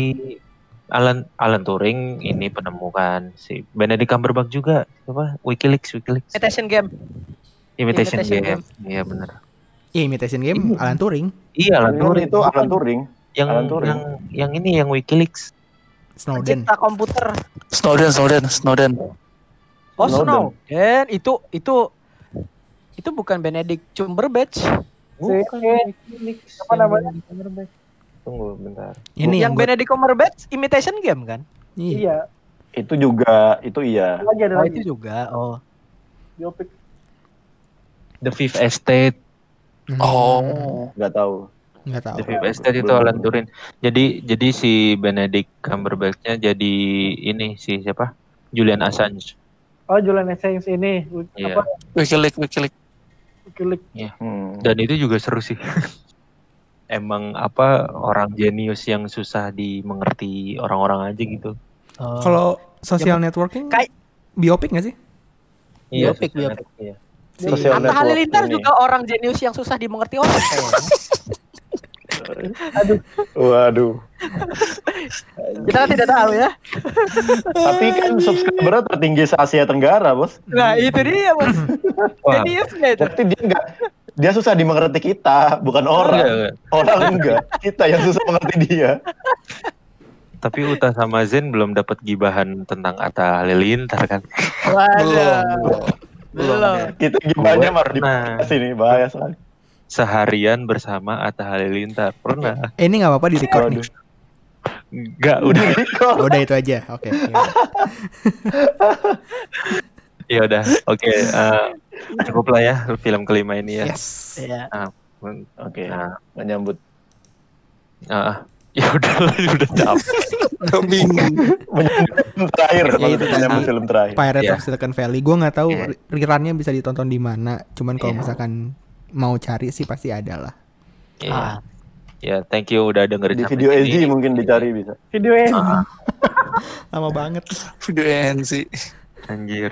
[SPEAKER 2] Alan Alan Turing ini penemukan si Benedict Cumberbatch juga siapa? WikiLeaks WikiLeaks
[SPEAKER 4] Imitation game.
[SPEAKER 2] Imitation,
[SPEAKER 4] Imitation
[SPEAKER 2] Game. Iya benar.
[SPEAKER 1] Iya imitation game Alan Turing
[SPEAKER 2] Iya Alan
[SPEAKER 6] Turing
[SPEAKER 2] Turing
[SPEAKER 6] itu Alan Turing.
[SPEAKER 2] yang
[SPEAKER 6] Alan Turing.
[SPEAKER 2] yang yang ini yang WikiLeaks.
[SPEAKER 1] Snowden
[SPEAKER 4] Pencipta komputer.
[SPEAKER 3] Snowden, Snowden, Snowden.
[SPEAKER 4] Oh,
[SPEAKER 6] Snowden.
[SPEAKER 4] Snowden. Itu itu itu bukan Benedict Cumberbatch.
[SPEAKER 2] Bukan WikiLeaks.
[SPEAKER 7] apa namanya?
[SPEAKER 2] Benedict Cumberbatch. Tunggu bentar.
[SPEAKER 1] ini
[SPEAKER 4] yang
[SPEAKER 1] yang, buat-
[SPEAKER 4] Benedict Cumberbatch imitation game kan?
[SPEAKER 1] iya.
[SPEAKER 7] iya
[SPEAKER 6] Itu juga, itu iya.
[SPEAKER 7] lagi ada
[SPEAKER 4] Oh,
[SPEAKER 7] lagi
[SPEAKER 4] itu juga. Oh.
[SPEAKER 2] The Fifth Estate.
[SPEAKER 1] Hmm,
[SPEAKER 3] Oh,
[SPEAKER 6] Nggak tahu.
[SPEAKER 1] nggak tahu
[SPEAKER 2] The Fifth Estate itu. Alan Turing. Jadi jadi si Benedict Cumberbatch-nya jadi ini si siapa? Julian Assange.
[SPEAKER 7] oh Julian Assange ini
[SPEAKER 2] Iya.
[SPEAKER 7] apa
[SPEAKER 3] Wikileaks, Wikileaks.
[SPEAKER 7] Wikileaks
[SPEAKER 6] Hmm.
[SPEAKER 2] Dan itu juga seru sih. Emang apa orang jenius yang susah dimengerti orang-orang aja gitu.
[SPEAKER 4] Oh.
[SPEAKER 1] Kalau social networking
[SPEAKER 4] Kayak-
[SPEAKER 1] biopik nggak sih?
[SPEAKER 2] Iya,
[SPEAKER 4] Biopik, biopik.
[SPEAKER 2] iya.
[SPEAKER 1] Si-
[SPEAKER 6] Social
[SPEAKER 4] Atta
[SPEAKER 6] network
[SPEAKER 4] Halilintar
[SPEAKER 6] ini.
[SPEAKER 4] juga orang jenius yang susah dimengerti orang kayaknya.
[SPEAKER 6] Waduh.
[SPEAKER 4] Kita kan tidak tahu ya.
[SPEAKER 6] Tapi kan subscribernya tertinggi se Asia Tenggara, bos.
[SPEAKER 4] Nah, itu dia, Bos.
[SPEAKER 2] Wah,
[SPEAKER 4] Jeniusnya itu.
[SPEAKER 6] Berarti dia enggak dia susah dimengerti kita, bukan
[SPEAKER 2] enggak,
[SPEAKER 6] orang.
[SPEAKER 2] enggak.
[SPEAKER 6] Orang enggak, kita yang susah mengerti dia.
[SPEAKER 2] Tapi Uta sama Zen belum dapat gibahan tentang Atta Halilintar kan.
[SPEAKER 4] Waduh. Belum.
[SPEAKER 6] Kita gimana
[SPEAKER 2] Gue
[SPEAKER 6] mah di sini bahaya sekali.
[SPEAKER 2] Seharian bersama Atta Halilintar. Pernah?
[SPEAKER 1] Eh, ini nggak apa-apa di record nih.
[SPEAKER 2] Enggak, udah.
[SPEAKER 1] Oh, udah itu aja. Oke. ya.
[SPEAKER 2] Ya udah. Oke, eh, cukup lah ya film kelima ini ya.
[SPEAKER 1] Yes.
[SPEAKER 4] Iya.
[SPEAKER 6] Oke,
[SPEAKER 2] Nah,
[SPEAKER 6] menyambut
[SPEAKER 2] ah, ya udah lah, udah capek.
[SPEAKER 3] bingung.
[SPEAKER 6] film terakhir,
[SPEAKER 1] Ya, itu
[SPEAKER 6] menyambut film terakhir.
[SPEAKER 1] Pirates
[SPEAKER 2] Iya.
[SPEAKER 1] of Silicon Valley. Gue nggak tahu
[SPEAKER 2] Iya.
[SPEAKER 1] rerunnya bisa ditonton di mana. Cuman kalau
[SPEAKER 2] Iya.
[SPEAKER 1] misalkan mau cari sih pasti ada lah.
[SPEAKER 2] Ya,
[SPEAKER 4] Ah.
[SPEAKER 2] ya, thank you udah dengerin
[SPEAKER 6] Di video. LG mungkin dicari bisa.
[SPEAKER 7] video ini
[SPEAKER 1] Lama banget.
[SPEAKER 3] Video NC.
[SPEAKER 2] Anjir.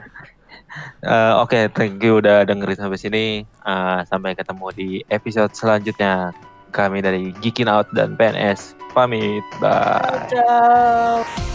[SPEAKER 2] Eh, Oke, thank you udah dengerin sampai sini. Eh, sampai ketemu di episode selanjutnya. Kami dari Geekin Out dan PNS pamit. Bye.
[SPEAKER 4] Ciao.